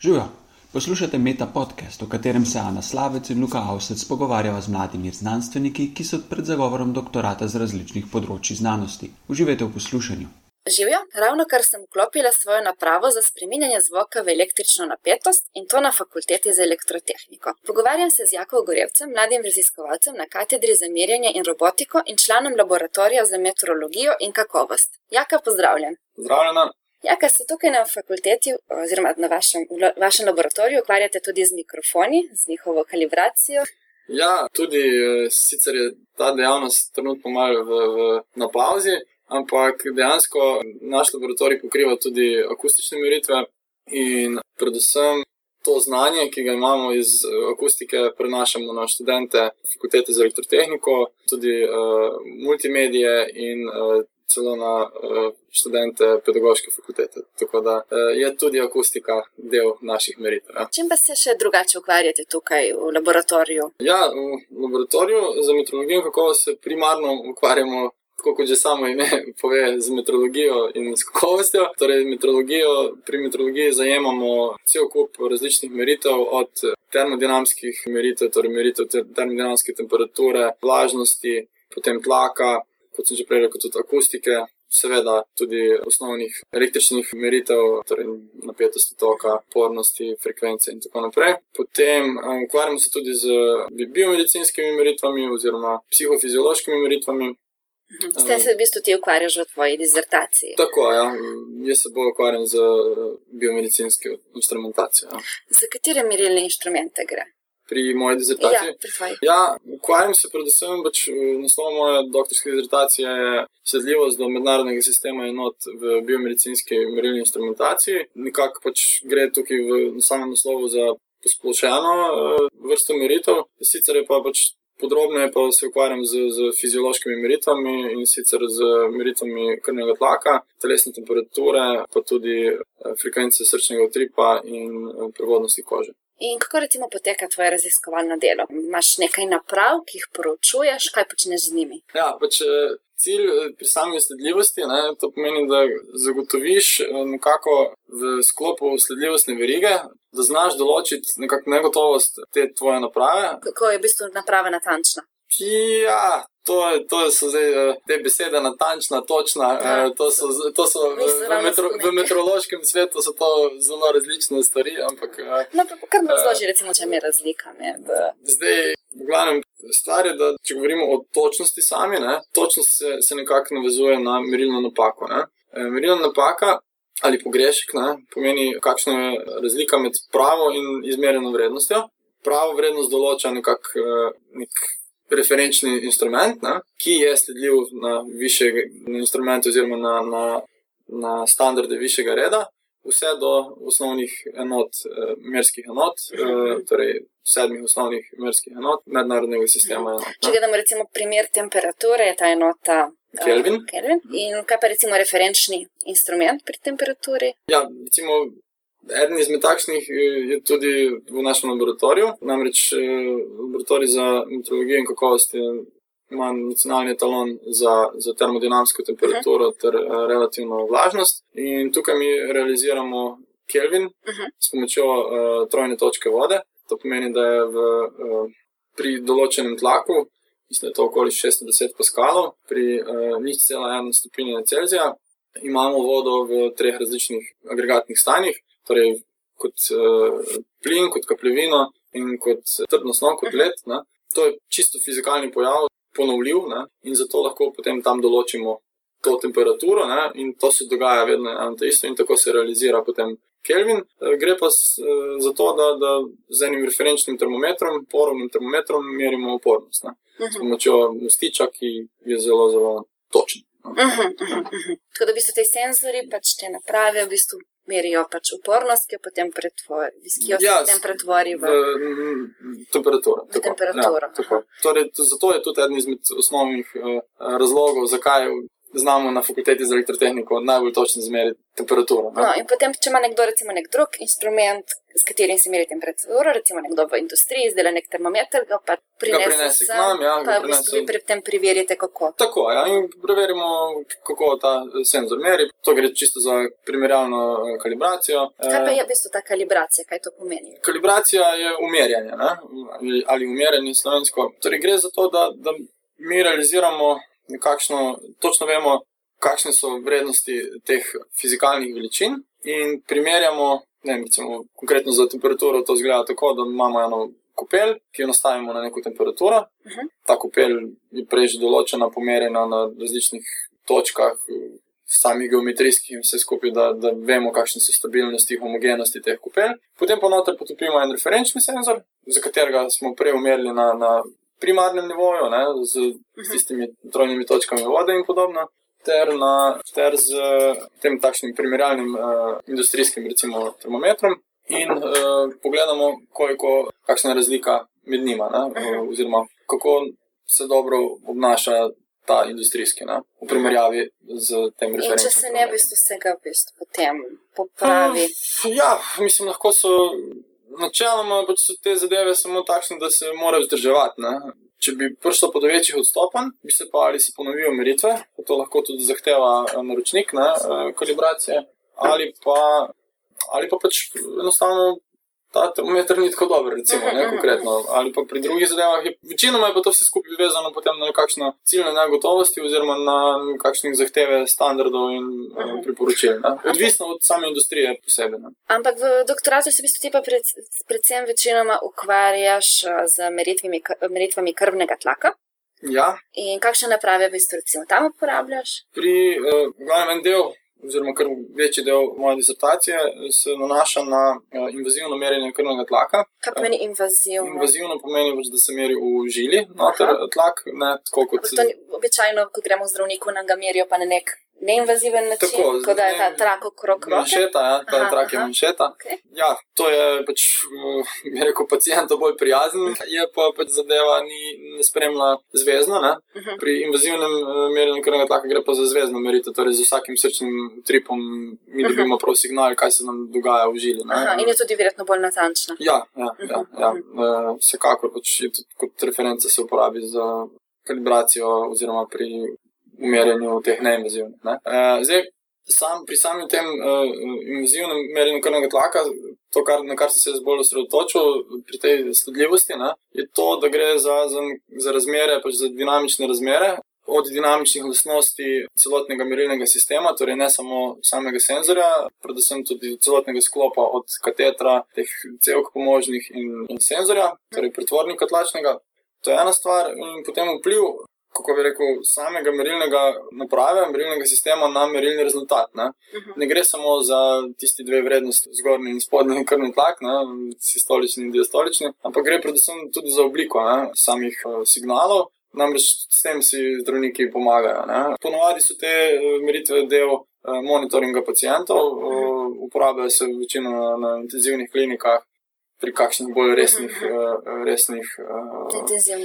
Živijo, poslušate Meta podcast, v katerem se Ana Slavec in Luka Avsec pogovarjava z mladimi znanstveniki, ki so pred zagovorom doktorata z različnih področji znanosti. Uživajte v poslušanju. Živijo, ravno kar sem vklopila svojo napravo za spreminjanje zvoka v električno napetost in to na fakulteti za elektrotehniko. Pogovarjam se z Jakom Gorevcem, mladim raziskovalcem na katedri za merjenje in robotiko in članom laboratorija za meteorologijo in kakovost. Jaka, pozdravljen. Zdravljena. Jaka se tukaj na fakulteti oziroma na vašem, vašem laboratoriju ukvarjate tudi z mikrofoni, z njihovo kalibracijo. Ja, tudi sicer je ta dejavnost trenutno malo v, v, na pauzi, ampak dejansko naš laboratorij pokriva tudi akustične meritve in predvsem to znanje, ki ga imamo iz akustike, prenašamo na študente fakultete za elektrotehniko, tudi uh, multimedije in uh, celo na uh, študente pedagoške fakultete. Tako da uh, je tudi akustika del naših meritev. Ja. Čim pa se še drugače ukvarjate tukaj v laboratoriju? Ja, v laboratoriju za meteorologijo, kako se primarno ukvarjamo tako kot že samo ime pove, z meteorologijo in s kakovostjo. Torej, meteorologijo, pri meteorologiji zajemamo cel kup različnih meritev, od termodinamskih meritev, torej meritev termodinamske temperature, vlažnosti, potem tlaka, kot sem že prej rekel, tudi akustike. Seveda tudi osnovnih električnih meritev, torej napetosti toka, pornosti, frekvence in tako naprej. Potem ukvarjamo se tudi z biomedicinskimi meritvami oziroma psihofiziološkimi meritvami, S tem se v bistvu ti ukvarjaš v tvoji dizertaciji. Tako ja. jaz se bolj ukvarjam z biomedicinsko instrumentacijo. Ja. Za katere merilne inštrumente gre? Pri moji dizertaciji? Ja. Ja, ukvarjam se predvsem, pač naslov moje doktorske dizertacije je sledljivost do mednarodnega sistema enot v biomedicinski merilni instrumentaciji. Nekako pač gre tukaj v samem naslovu za posplošeno vrsto meritev, sicer je pa pač Podrobneje pa se ukvarjam z, z fiziološkimi meritvami in sicer z meritvami krvnega tlaka, telesne temperature, pa tudi frekvence srčnega utripa in prevodnosti kože. In kako recimo poteka tvoje raziskovalno delo? Imaš nekaj naprav, ki jih poročuješ, kaj počneš z njimi? Ja, pač cilj pri sami sledljivosti, ne, to pomeni, da zagotoviš nekako v sklopu sledljivostne verige, da znaš določiti nekako negotovost te tvoje naprave. Kako je v bistvu naprava natančna? Ja, to, to so zdaj te besede, natančna, točna. Ja. To so, to so v, v, metro, v meteorološkem svetu zelo različne stvari. Ampak, no, pa kar nam razloži, recimo, če je razlika. Med... Zdaj, v glavnem, stvar je, da če govorimo o točnosti sami, ne, točnost se, se nekako navezuje na merilno napako. Ne. Merilna napaka ali pogrešek ne, pomeni, kakšna je razlika med pravo in izmerjeno vrednostjo. Pravo vrednost določa nekako nek referenčni instrument, ne, ki je sledljiv na više instrumente oziroma na, na, na standarde višjega reda, vse do osnovnih enot, merskih enot, torej sedmih osnovnih merskih enot mednarodnega sistema. Enot, Če gledamo recimo primer temperature, je ta enota. Kelvin. Uh, Kelvin. In kaj pa recimo referenčni instrument pri temperaturi? Ja, recimo Eden izmed takšnih je tudi v našem laboratoriju, namreč laboratorij za meteorologijo in kakovost ima nacionalni talon za, za termodinamsko temperaturo uh -huh. ter relativno vlažnost. In tukaj mi realiziramo Kelvin uh -huh. s pomočjo uh, trojne točke vode. To pomeni, da je v, uh, pri določenem tlaku, mislim, da je to okoli 610 paskalov, pri uh, nič cela ena stopinja Celzija, imamo vodo v treh različnih agregatnih stanjih torej kot uh, plin, kot kapljevino in kot trdno snov, kot led. Ne. To je čisto fizikalni pojav, ponovljiv ne, in zato lahko potem tam določimo to temperaturo, ne, in to se dogaja vedno eno to isto, in tako se realizira potem Kelvin. Gre pa za to, da, da z enim referenčnim termometrom, porovnim termometrom, merimo upornost ne, s pomočjo mostiča, ki je zelo, zelo točen. Uh -huh, uh -huh, uh. Tako da v bistvu te senzori, pač te naprave, v bistvu merijo pač upornost, ki jo potem pretvori, ki jo Ja, potem pretvori v, v temperaturo. v temperaturo. Ja, tako. torej, zato je tudi eden izmed osnovnih uh, razlogov, zakaj znamo na fakulteti za elektrotehniko najbolj točno zmeriti temperaturo. No, in potem, če ima nekdo recimo nek drug instrument, s katerim se meri temperaturo, recimo nekdo v industriji izdela nek termometer, ga pa prinese, k nam, ja, pa v bistvu vi pri tem preverite, kako. Tako, ja, in preverimo, kako ta senzor meri. To gre čisto za primerjalno eh, kalibracijo. Kaj pa Eh, je v bistvu ta kalibracija, kaj to pomeni? Kalibracija je umerjanje, ne? ali, ali umerjanje slovensko. Torej, gre za to, da, da mi realiziramo nekakšno, točno vemo, kakšne so vrednosti teh fizikalnih veličin in primerjamo, ne vem, recimo, konkretno za temperaturo to zgleda tako, da imamo eno kopel, ki jo nastavimo na neko temperaturo. Mhm. Ta kopel je prej že določena, pomerjena na različnih točkah. Sami geometrijski in vse skupaj, da, da vemo, kakšne so stabilnosti, homogenosti teh kopel. Potem pa noter potopimo en referenčni senzor, za katerega smo prej umerili na, na primarnem nivoju, ne, z, z tistimi trojnimi točkami vode in podobno, ter, na, ter z tem takšnim primerjalnim uh, industrijskim, recimo, termometrom. In uh, pogledamo, koliko, kakšna je razlika med njima, ne, uh, oziroma kako se dobro obnaša ta industrijski, ne, v primerjavi z tem referenčnim. če se ne v termometrom. bistvu vsega v bistvu potem popravi. Uh, ja, mislim, lahko so načeloma pač so te zadeve samo takšne, da se morajo vzdrževati. Ne? Če bi prišlo do večjih odstopanj, bi se pa ali se ponovijo meritve, to lahko tudi zahteva eh, naročnik ne, eh, kalibracije, ali pa, ali pa pač enostavno ta termometer ni tako dober, recimo, ne, konkretno. Ali pa pri drugih zadevah je večinoma je pa to vse skupaj vezano potem na nekakšne ciljne negotovosti oziroma na nekakšne zahteve standardov in eh, priporočil. Ne. Odvisno od same industrije posebej. ne. Ampak v doktoratu se v bistvu ti pa pred, predvsem večinoma ukvarjaš a, z meritvami, meritvami krvnega tlaka. Ja, In kakšne naprave v bistvu recimo tam uporabljaš? pri uh, glavnem en del, oziroma kar večji del moje disertacije, se nanaša na uh, invazivno merjenje krvnega tlaka. Kaj pomeni invazivno? Invazivno pomeni, pač, da se meri v žili, noter Aha. tlak, ne tako kot to ni, običajno, ko gremo zdravniku, nam ga merijo pa na nek neinvaziven način, Tako, kot da je ta trak okrog roke. manšeta, ja, ta Aha, trak je aha. manšeta. Okay. Ja, to je pač, uh, bi rekel, pacijentu bolj prijazen, je pa pač zadeva ni ne spremlja zvezno. Ne? Mhm. Pri invazivnem uh, merjenju krvnega tlaka gre pa za zvezno meritev, torej z vsakim srčnim tripom mi dobimo prav signal, kaj se nam dogaja v žili. ne. Aha, in je tudi verjetno bolj natančna. Ja, ja, ja, Mhm, ja. Uh, vsekakor pač je tudi kot referenca se uporabi za kalibracijo oziroma pri merjenju teh neinvazivnih. Ne. Uh, zdaj, sam, pri samem tem uh, invazivnem merjenju krvnega tlaka, to, kar, na kar sem se bolj osredotočil pri tej sledljivosti, ne, je to, da gre za, za, za razmere, pač za dinamične razmere. Od dinamičnih lastnosti celotnega merilnega sistema, torej ne samo samega senzorja, predvsem tudi celotnega sklopa, od katetra, teh celk pomožnih in, in senzorja, torej pretvornika tlačnega. To je ena stvar, in potem vpliv, kako bi rekel, samega merilnega naprave, merilnega sistema na merilni rezultat. Ne, Mhm. ne gre samo za tisti dve vrednosti, zgornji in spodnji krvni tlak, ne, sistolični in diastolični, ampak gre predvsem tudi za obliko ne, samih uh, signalov. Namreč s tem si zdravniki pomagajo. Ne. Ponovadi so te eh, meritve del eh, monitoringa pacijentov, eh, uporabljajo se večino na, na intenzivnih klinikah, pri kakšnih bolj resnih, eh, resnih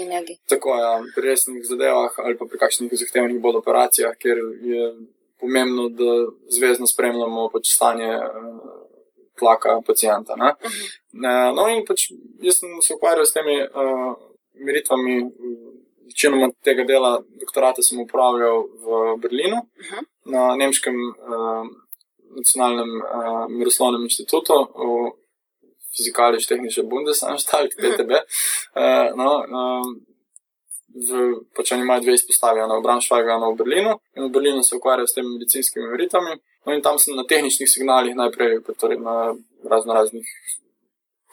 negi. tako ja, pri resnih zadevah ali pa pri kakšnih zahtevnih bolj operacijah, kjer je pomembno, da zvezdno spremljamo pač stanje eh, tlaka pacijenta. Ne. Eh, No, in pač jaz sem se ukvarjal s temi uh, meritvami. Večinoma tega dela doktorata sem upravljal v Berlinu, Mhm. na Nemškem uh, nacionalnem uh, miroslovnem inštitutu, v Fizikalisch Technische Bundesanstalt, PTB. Uh, no, um, v, pač oni imajo dve izpostavi, eno v Braunschweigu, eno v Berlinu. In v Berlinu se ukvarjajo s temi medicinskimi meritvami. No, in tam sem na tehničnih signalih najprej, torej na razno raznih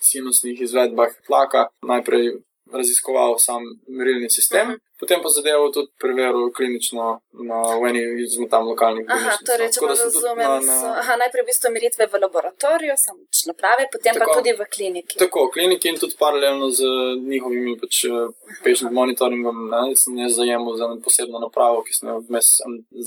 sinusnih izvedbah tlaka, najprej raziskoval sam merilni sistem, Mhm. Potem pa zadevo tudi preveril klinično na eni izmed tam lokalnih Aha, bolnišnic, no. torej, če pa tudi razumem, na- na- so, aha, najprej v bistvu meritve v laboratoriju, samo pač naprave, potem pa Tako. tudi v kliniki. Tako, kliniki in tudi paralelno z njihovimi pač, eh, patient monitoringom, ne, sem jaz zajemal za eno posebno napravo, ki sem jo vmes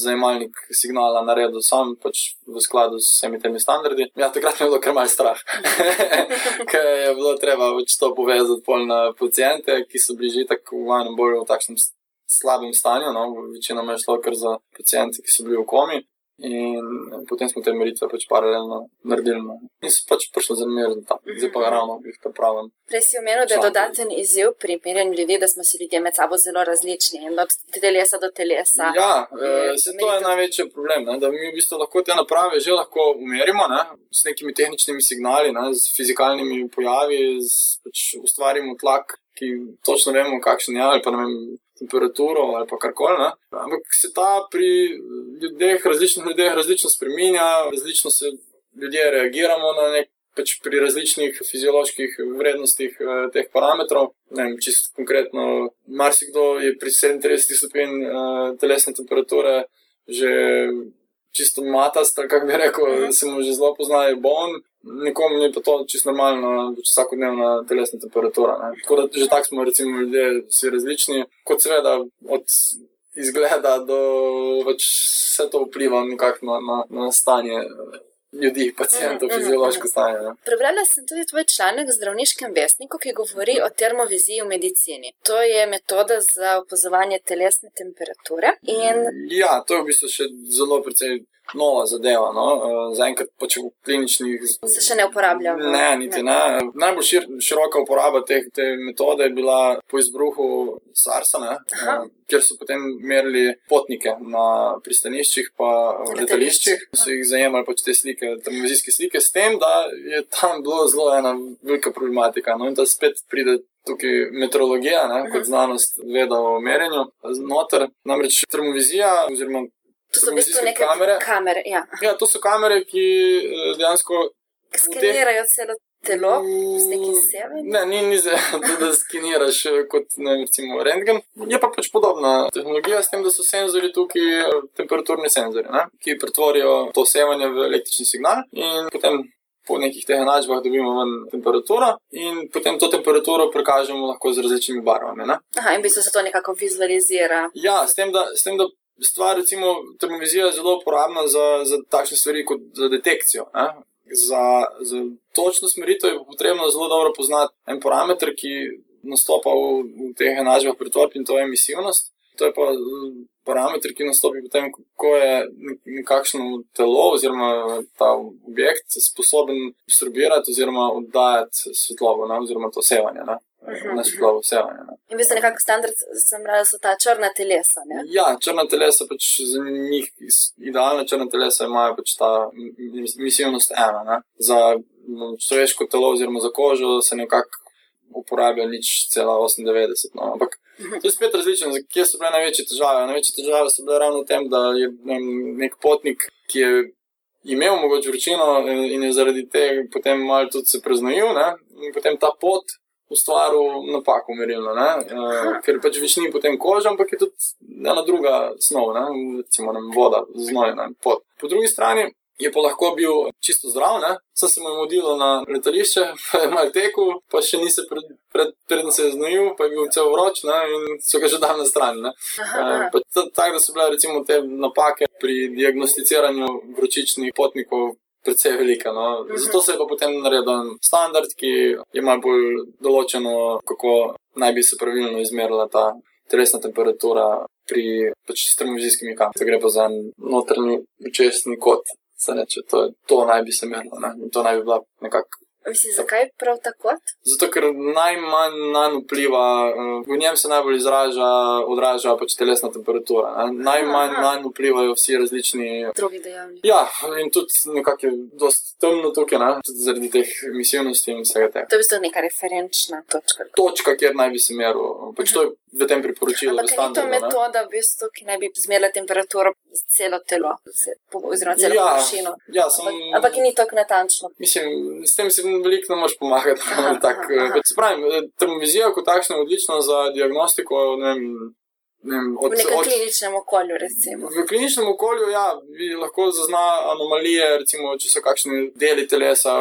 zajemalnik signala naredil sam, pač v skladu s vsemi temi standardi. Ja, takrat me je bilo kar malce strah, ker je bilo treba pač to povezati pol na pacijente, ki so bili že tako v enem bolj v takšnem slabem stanju, no, večinoma je šlo kar za pacijente, ki so bili v komi. In potem smo te meritve pač paralelno naredili. No. In so pač prišli za mir, zdaj pa ravno jih pripravljam. Prej si omenil, da je dodaten izziv pri merjenju ljudi, da smo si ljudje med sabo zelo različni in od telesa do telesa. Ja, e, se to je največji problem, ne? da mi v bistvu lahko te naprave že lahko umerimo ne? s nekimi tehničnimi signali, ne? z fizikalnimi pojavi, z, pač ustvarimo tlak, ki točno vemo, kakšen je ali pa ne vem temperaturo ali pa karkoli. Ampak se ta pri ljudeh, različnih ljudeh, različno spremenja, različno se ljudje reagiramo na nek. Pač pri različnih fizioloških vrednostih eh, teh parametrov, ne vem, čisto konkretno, marsikdo je pri 37 stopinj eh, telesne temperature že čisto matast, kako bi rekel, mhm. se mu že zelo poznajo, bon, nekomu je pa to čisto normalno, pač vsakodnevna telesna temperatura. Ne. Tako da že tako smo, recimo, ljudje vsi različni, kot seveda od izgleda do pač vse to vpliva nekako na, na, na stanje ljudi, pacijentov, mm, fiziološko stanje. Ne. Prebrala sem tudi tvoj članek v zdravniškem vestniku, ki govori o termoviziji v medicini. To je metoda za opazovanje telesne temperature. In... Ja, to je v bistvu še zelo precej nova zadeva. No? Uh, Zaenkrat pa če v kliničnih. Se še ne uporablja. Ne, niti ne. ne. Najbolj šir, široka uporaba te, te metode je bila po izbruhu SARS-a, uh, kjer so potem merili potnike na pristaniščih in letališčih, so jih zajemali pač te slike, termovizijske slike, s tem, da je tam bilo zelo ena velika problematika. No? In da spet pride. Tukaj meteorologija, ne, kot znanost, veda o merjenju, znotraj. Namreč termovizija, oziroma To so v bistvu neke kamere. kamere ja. ja, to so kamere, ki eh, dejansko. Skenirajo celo telo z nekim sebem. Ne, ni, ni za to, da skeniraš eh, kot ne, recimo rentgen. Je pa pač podobna tehnologija s tem, da so senzori tukaj, eh, temperaturni senzori, ne, ki pretvorijo to sevanje v električni signal in potem. Po nekih teh enačbah dobimo ven temperaturo, in potem to temperaturo prikažemo lahko z različnimi barvami. Ne? Aha, in bi se to nekako vizualizira. Ja, s tem, da, s tem, da stvar, recimo, termovizija je zelo uporabna za, za takšne stvari kot za detekcijo. Eh? Za, za točno smeritev je potrebno zelo dobro poznati en parameter, ki nastopa v, v teh enačbah pretvorb in to je emisivnost. To je pa parameter, ki nastopi potem, ko je nekakšno telo oziroma ta objekt sposoben absorbirati oziroma oddajati svetlobo, ne? oziroma to sevanje. Ne? Mhm, na splošno vse. In vi ste nekako standard, sem rekel, so ta črna telesa. Ne? Ja, črna telesa, pač za njih idealna črna telesa imajo pač ta misijnost ena. Ne? Za no, človeško telo oziroma za kožo se nekako uporablja nič cela 98. No? Ampak mhm. to je spet različno, kje so bile največje težave. Največje težave so bile ravno v tem, da je nek potnik, ki je. Imel mogoče vročino in je zaradi tega potem malo tudi se preznojil, in potem ta pot ustvaril napako merilno, uh, ker pač več ni potem koža, ampak je tudi ena druga snov, ne? recimo ne, voda, znoj, ne, pot. Po drugi strani. Je pa lahko bil čisto zdrav, ne? sem se mu imel na letališče, pa je mal tekel, pa še ni se pred, pred, predtem se znojil, pa je bil cel vroč ne? in so ga že dal na stran. Tako da so bile recimo te napake pri diagnosticiranju vročičnih potnikov precej velika. No. Mhm. Zato se je pa potem naredil standard, ki je malo bolj določeno, kako naj bi se pravilno izmerila ta telesna temperatura pri pač termovizijskih kamerah. To gre pa za notrni očesni kot. Reče, to, to naj bi se merilo, to naj bi bila nekakšna Mislim, zakaj prav tako? Zato, ker najmanj na njo vpliva, eh, v njem se najbolj izraža, odraža pač telesna temperatura. Ne? Najmanj na njo vplivajo vsi različni drugi dejavniki. Ja, in tudi nekako je dosti temno tukaj, ne? tudi zaradi teh emisivnosti in vsega tega. To je v bistvu neka referenčna točka. Točka, kjer naj bi se meril. Pač to je v tem priporočilu. Ampak je to metoda, v bistvu, ki naj bi zmerila temperaturo celo telo, oziroma celo ja, površino. Ja, sem... ampak, ampak ni tako natančno. Mislim, s tem si veliko ne moreš pomagati. tak, eh, se pravi, eh, termovizija kot takšna je odlična za diagnostiko. Ne vem, ne vem, od, v nekem od, kliničnem okolju, recimo. V kliničnem okolju, ja, lahko zazna anomalije, recimo, če so kakšni deli telesa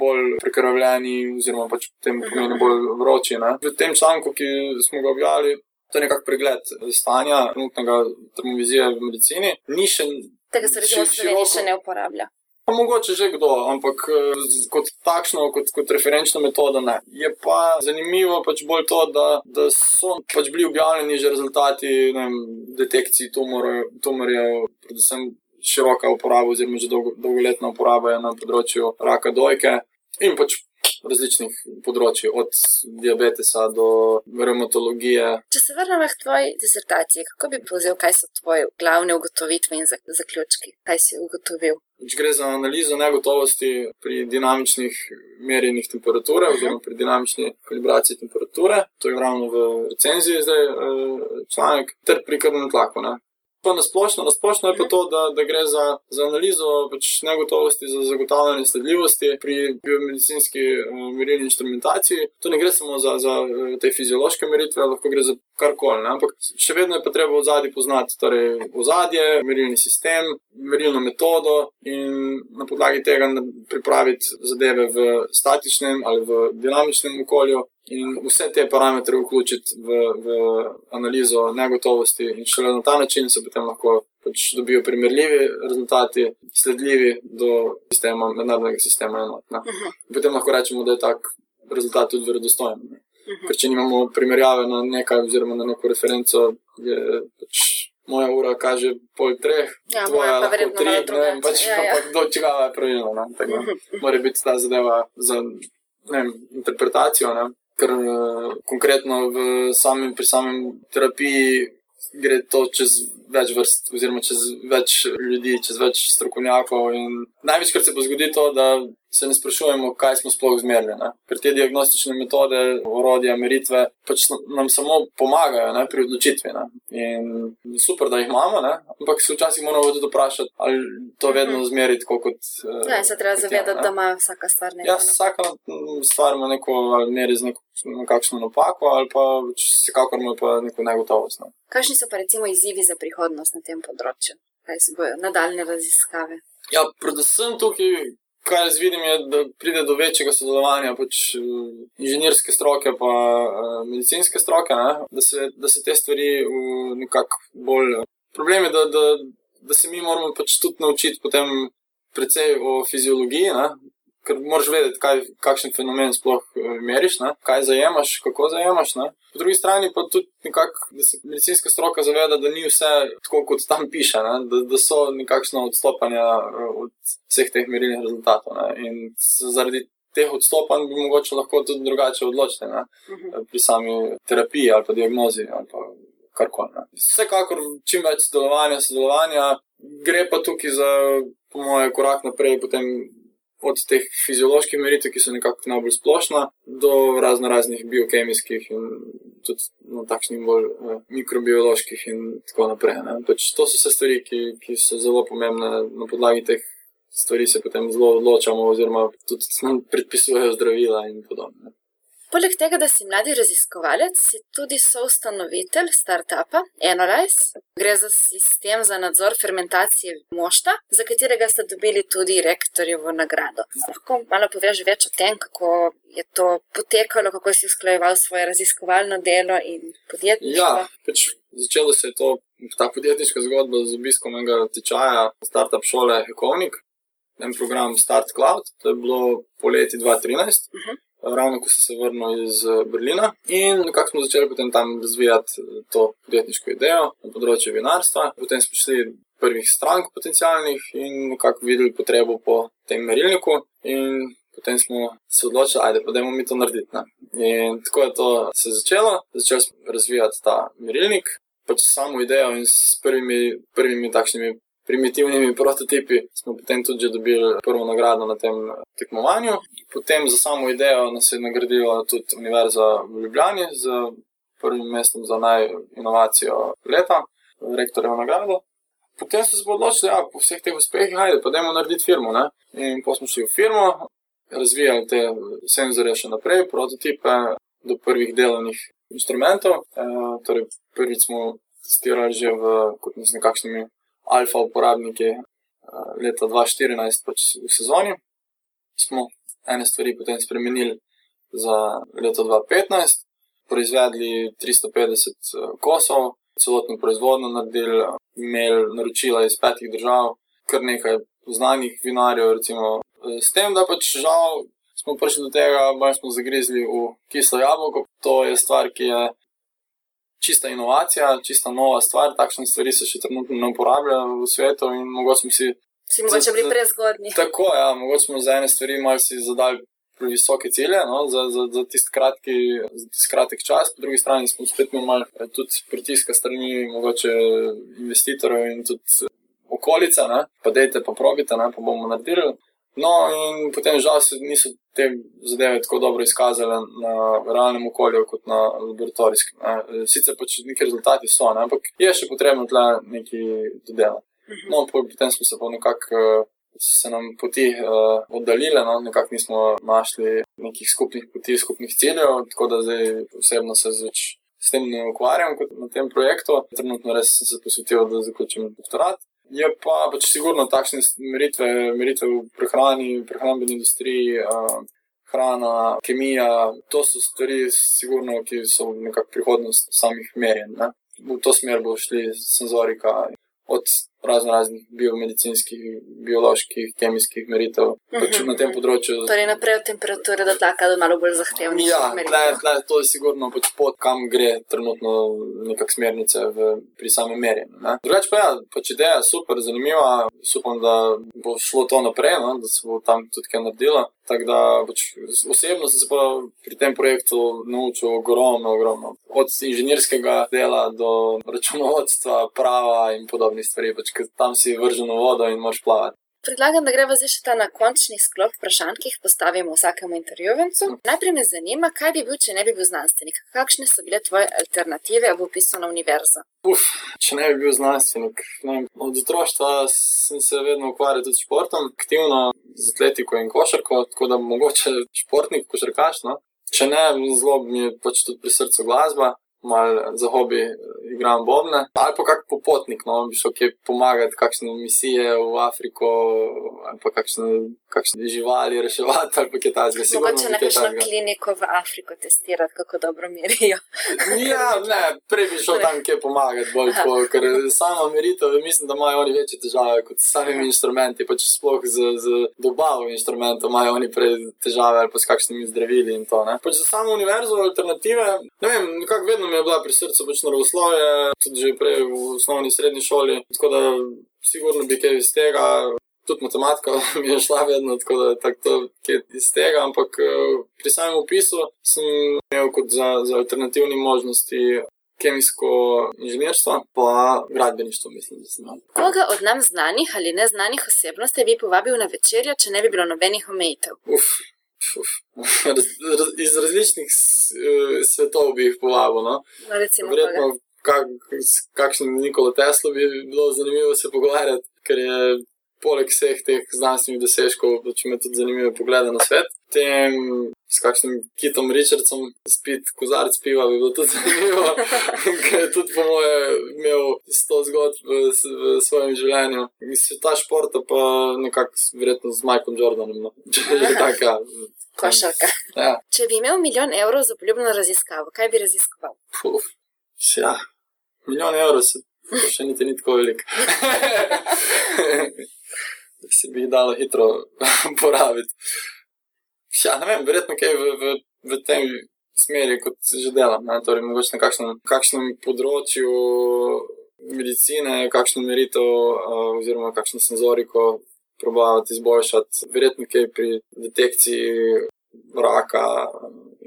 bolj prekrvljeni, oziroma pač v tem pomenu bolj vroči. Ne. V tem članku, ki smo ga objavili, to je nekak pregled stanja trenutnega termovizije v medicini. Ni še. Tega se recimo v Sloveniji še ne uporablja. Pa mogoče že kdo, ampak eh, kot takšno, kot, kot referenčno metodo ne. Je pa zanimivo pač bolj to, da, da so pač bili objavljeni že rezultati vem, detekcij tumorjev, predvsem široka uporaba, oziroma že dolgo, dolgoletna uporaba na področju raka dojke in pač različnih področji, od diabetesa do reumatologije. Če se vrnemo k tvoji disertaciji, kako bi povzel, kaj so tvoje glavne ugotovitve in zaključki? Kaj si ugotovil? Gre za analizo negotovosti pri dinamičnih merjenjih temperature, uh -huh. oziroma pri dinamični kalibraciji temperature, to je ravno v recenziji zdaj eh, članek, ter pri krvnem tlaku. Ne? Pa na splošno, na splošno je pa to, da, da gre za, za analizo pač negotovosti, za zagotavljanje sledljivosti pri biomedicinski uh, merilni instrumentaciji. To ne gre samo za, za uh, te fiziološke meritve, lahko gre za karkoli. Ampak še vedno je pa treba v zadnji poznati torej, ozadje, merilni sistem, merilno metodo in na podlagi tega pripraviti zadeve v statičnem ali v dinamičnem okolju in vse te parametre vključiti v, v analizo negotovosti, in šele na ta način se potem lahko pač dobijo primerljivi rezultati, sledljivi do sistema, mednarodnega sistema enotna. Mhm. Potem lahko rečemo, da je tak rezultat tudi verodostojen. Mhm. Ker če nimamo primerjave na nekaj, oziroma na neko referenco, je pač. Moja ura kaže pol treh, ja, tvoja lahko tri, ne vem, pač ja, ja. pa kdo čega je pravilno. Mhm. Mora biti ta zadeva za vem, interpretacijo. Ne? ker uh, konkretno v samem, pri samem terapiji gre to čez več vrst, oziroma čez več ljudi, čez več strokovnjakov. Največkrat se bo zgodilo to, da se ne sprašujemo, kaj smo sploh zmerili. Ne? Ker te diagnostične metode, orodja, meritve pač nam samo pomagajo ne? pri odločitvi. Ne? In super, da jih imamo, ne? ampak se včasih moramo tudi vprašati, ali to vedno mhm. zmeriti kot. Uh, ja, se treba zavedati, da ima vsaka stvar nekaj. Ja, vsaka stvar ima neko ali meri z neko nekakšno napako, ali pa vsekakor ima pa neko negotovost. Ne. Kakšni so pa recimo izzivi za prihodnost na tem področju? Kaj se bojo nadaljne raziskave? Ja, predvsem tukaj, kar jaz vidim, je, da pride do večjega sodelovanja pač, uh, inženirske stroke in uh, medicinske stroke, da se, da se te stvari uh, nekako bolj. Problem je, da, da, da se mi moramo pač tudi naučiti potem precej o fiziologiji, ne? Ker moraš vedeti, kaj, kakšen fenomen sploh eh, meriš, ne? kaj zajemaš, kako zajemaš. Ne? Po drugi strani pa tudi nekako, da se medicinska stroka zaveda, da ni vse tako, kot tam piše, da, da so nekakšno odstopanja eh, od vseh teh merilnih rezultatov. Ne? In zaradi teh odstopanj bi mogoče lahko tudi drugače odločili ne? Mhm. pri sami terapiji ali pa diagnozi ali pa karkoli. Vsekakor čim več sodelovanja, sodelovanja. Gre pa tukaj za, po mojem, korak naprej, potem od teh fizioloških meritev, ki so nekako najbolj splošna, do razno raznih biokemijskih in tudi no, takšnih bolj eh, mikrobioloških in tako naprej. Pač to so vse stvari, ki, ki so zelo pomembne na podlagi teh. Stvari se potem zelo odločamo, oziroma tudi nam predpisujejo zdravila in podobno. Poleg tega, da si mladi raziskovalec, si tudi soustanovitelj startupa Enolize. Gre za sistem za nadzor fermentacije mošta, za katerega ste dobili tudi rektorjevo nagrado. Lahko malo poveš več o tem, kako je to potekalo, kako si usklajeval svoje raziskovalno delo in podjetništvo? Ja, pač začelo se je to, ta podjetniška zgodba z obiskom enega tečaja startup šole Hekovnik, en program Start Cloud, to je bilo poleti 2013. Uh -huh ravno ko sem se vrnil iz eh, Berlina. In nekako smo začeli potem tam razvijati eh, to podjetniško idejo na področju vinarstva. Potem smo šli prvih strank potencijalnih in nekako videli potrebo po tem merilniku. Potem smo se odločili, ajde, pa dajmo mi to narediti. Ne? In tako je to se začelo. Začeli smo razvijati ta merilnik. Pač samo idejo in s prvimi, prvimi takšnimi primitivnimi prototipi, smo potem tudi dobili prvo nagrado na tem tekmovanju. Potem za samo idejo nas je nagradila tudi Univerza v Ljubljani z prvim mestom za najinovacijo leta, rektorjevo nagrado. Potem smo se odločili, da ja, po vseh teh uspehih, ajde, pa dajmo narediti firmo. Ne? In potem smo šli v firmo, razvijali te senzore še naprej, prototipe do prvih delovnih instrumentov. E, torej, prvič smo testirali že v nekakšnimi alfa uporabniki eh, leta 2014, pač v sezoni. Smo ene stvari potem spremenili za leto 2015, proizvedli 350 eh, kosov, celotno proizvodno naredili, imeli naročila iz petih držav, kar nekaj znanih vinarjev. Recimo. S tem, da pač žal smo prišli do tega, da smo zagrizli v kislo jabolko. To je stvar, ki je čista inovacija, čista nova stvar. Takšne stvari se še trenutno ne uporabljajo v svetu in mogoče smo si. Si mogoče bili prezgodni. Tako, ja, mogoče smo za ene stvari malo si zadali previsoke cilje no, za, za, za tisti tist kratek čas, po drugi strani smo spet imeli eh, tudi pritiska strani mogoče investitorjev in tudi okolica, ne, pa dejte, pa probite, ne, pa bomo naredili. No, in potem žal se niso te zadeve tako dobro izkazale na realnem okolju kot na laboratorijskem. Ne. Sicer pač neki rezultati so, ne, ampak je še potrebno tle nekaj dodelati. Mhm. No, potem smo se pa nekako eh, se nam poti uh, oddaljile, no? nekako nismo našli nekih skupnih poti, skupnih ciljev, tako da zdaj osebno se zveč s tem ne ukvarjam kot na tem projektu. Trenutno res sem se posvetil, da zaključim doktorat. Je pa pač sigurno takšne meritve, meritve v prehrani, prehrambeni industriji. Uh, Hrana, kemija, to so stvari, sigurno, ki so nekako prihodnost samih merjen. Ne? V to smer bo šli senzorika od razno raznih biomedicinskih, bioloških, kemijskih meritev uh -huh. pač na tem področju. Torej, naprej od temperature do tlaka do malo bolj zahtevnih. Ja, tle, tle, to je sigurno pač pot, kam gre trenutno nekak smernice v, pri samem merjenju. Drugač pa ja, pač ideja je super, zanimiva, upam, da bo šlo to naprej, no? da se bo tam tudi kaj naredilo. Tako da pač, osebno sem se pa pri tem projektu naučil ogromno, ogromno. Od inženirskega dela do računovodstva, prava in podobnih stvari, pač, tam si vržen v vodo in moš plavati. Predlagam, da gremo zdaj še ta na končni sklop vprašanj, ki jih postavimo vsakemu intervjuvencu. Najprej me zanima, kaj bi bil, če ne bi bil znanstvenik. Kakšne so bile tvoje alternative v upisu na univerzo? Uf, če ne bi bil znanstvenik. Ne, od otroštva sem se vedno ukvarjal tudi s športom, aktivno z atletiko in košarko, tako da mogoče športnik, košarkaš. No? Če ne, zelo mi je pač tudi pri srcu glasba malo za hobi igram bobne, ali pa kak popotnik, no, bi šel kje pomagati, kakšne misije v Afriko, ali pa kakšne, kakšne živali reševati, ali pa kaj takega. Mogoče na kakšno kliniko v Afriko testirati, kako dobro merijo. ja, ne, prej bi šel tam kje pomagati, bolj tako, ker sama meritev, mislim, da imajo oni večje težave kot s samimi instrumenti, pač sploh z, z dobavo instrumentov imajo oni prej težave ali pa s kakšnimi zdravili in to. Ne. Pač za samo univerzo alternative, ne vem, nekako vedno mi je bila pri srcu pač naravoslovje, tudi že prej v osnovni srednji šoli. Tako da, sigurno bi kaj iz tega, tudi matematika mi je šla vedno, tako da je tako kaj iz tega. Ampak eh, pri samem opisu sem imel kot za, za alternativne možnosti. Kemijsko inženirstvo, pa gradbeništvo, mislim, da sem imel. Koga od nam znanih ali neznanih osebnosti bi povabil na večerjo, če ne bi bilo nobenih omejitev? Uf, iz različnih eh, svetov bi jih povabil. No? no Verjetno, kak, s kakšnim Nikolo Teslo bi bilo zanimivo se pogovarjati, ker je poleg vseh teh znanstvenih dosežkov, če me tudi zanimivo pogleda na svet. Tem s kakšnim Kitom Richardsom spit kozarc piva bi bilo tudi zanimivo, ker je tudi po moje imel sto zgodb v, v svojem življenju. Mislim, ta šport pa nekako verjetno z Michaelom Jordanom, no. če je taka. Košarka. Ja. Če bi imel milijon evrov za poljubno raziskavo, kaj bi raziskoval? Puf, ja, milijon evrov se še niti ni tako velik. si bi jih dalo hitro porabiti. Ja, ne vem, verjetno kaj v, v, v tem smeri, kot že delam. Ne? Torej, mogoče na kakšnem, kakšnem področju medicine, kakšno meritev oziroma kakšno senzoriko probavati izboljšati, verjetno kaj pri detekciji raka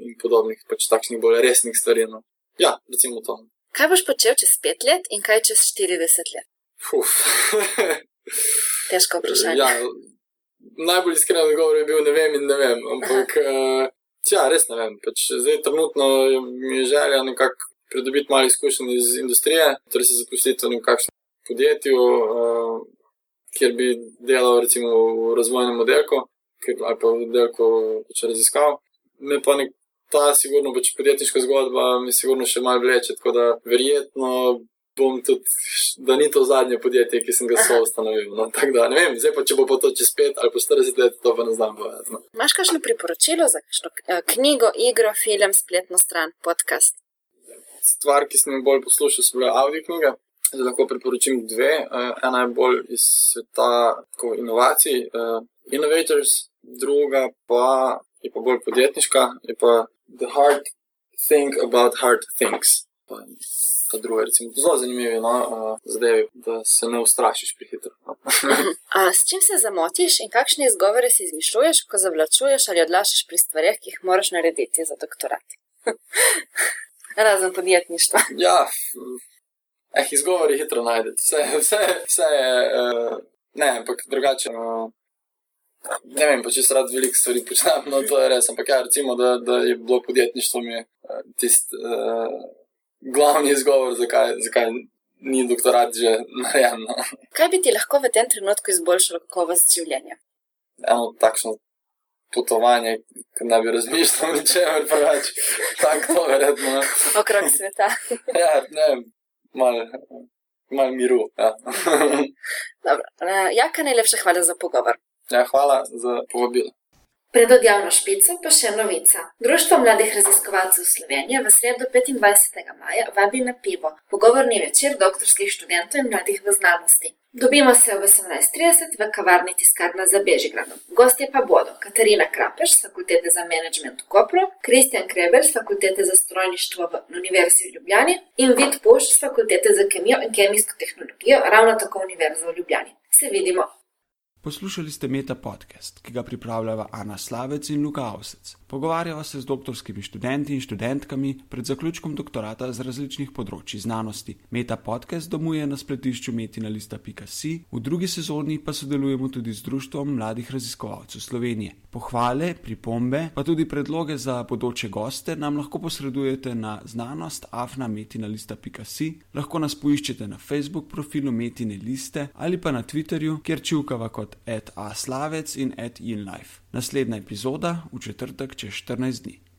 in podobnih, pač takšnih bolj resnih stvari. No. Ja, recimo to. Kaj boš počel čez pet let in kaj čez 40 let? Težko vprašanje. Ja, najbolj iskren odgovor je bil: ne vem in ne vem. Ampak, uh, ja, res ne vem. Pač zdaj, trenutno mi je želja nekako pridobiti malo izkušenj iz industrije, torej se zaposliti v nekakšnem podjetju, uh, kjer bi delal recimo v razvojnem oddelku ali pa v oddelku pač raziskav. Me pa nek, ta, sigurno, pač podjetniška zgodba, mi sigurno še malo vleče, tako da verjetno bom tudi, da ni to zadnje podjetje, ki sem ga so ustanovil. No, da, ne vem, zdaj pa če bo to čez 5 ali pa 40 let, to pa ne znam povedati. No. Imáš kakšno priporočilo za kakšno eh, knjigo, igro, film, spletno stran, podcast? Stvar, ki sem jo bolj poslušal, so bile audio knjige. Zdaj lahko priporočim dve. Uh, ena je bolj iz sveta inovacij, uh, Innovators, druga pa je pa bolj podjetniška, je pa The Hard Think About Hard Things. Pa, pa druga, recimo, zelo zanimivo, no, uh, zdaj, da se ne ustrašiš prehitro. A s čim se zamotiš in kakšne izgovore si izmišljuješ, ko zavlačuješ ali odlašaš pri stvarih, ki jih moraš narediti za doktorat? Razen podjetništva. Ja, eh, izgovori hitro najdete. Vse, vse, vse je, uh, ne, ampak drugače. Uh, ne vem, pa če se rad veliko stvari počnem, no to je res. Ampak ja, recimo, da, da je bilo podjetništvo mi uh, tisti uh, glavni izgovor, zakaj, zakaj ni doktorat že narejen. No. Kaj bi ti lahko v tem trenutku izboljšalo kakovost življenja? Eno takšno potovanje, ki ne bi razmišljal o ničemer preveč, tako to verjetno. Okrog sveta. ja, ne, malo mal miru. Ja. Dobro, eh, Jaka, najlepša hvala za pogovor. Ja, hvala za povabilo. Pred odjavno špico pa še novica. Društvo mladih raziskovalcev Slovenije v sredo 25. maja vabi na pivo, pogovorni večer doktorskih študentov in mladih v znanosti. Dobimo se ob 18.30 v kavarni tiskarna za Bežigradom. Gostje pa bodo Katarina Krapeš z fakultete za management v Kopru, Kristjan Kreber z fakultete za strojništvo v Univerzi v Ljubljani in Vid Puš z fakultete za kemijo in kemijsko tehnologijo ravno tako Univerzo v Ljubljani. Se vidimo! Poslušali ste Meta podcast, ki ga pripravljava Ana Slavec in Luka Avsec. Pogovarjava se z doktorskimi študenti in študentkami pred zaključkom doktorata z različnih področji znanosti. Meta podcast domuje na spletišču metina.si, v drugi sezoni pa sodelujemo tudi z Društvom mladih raziskovalcev Slovenije. Pohvale, pripombe, pa tudi predloge za bodoče goste nam lahko posredujete na znanost afnametina.si, lahko nas poiščete na Facebook profilu Metine liste ali pa na Twitterju, kjer čivkava kot at aslavec in at inlife. Naslednja epizoda v četrtek čez 14 dni.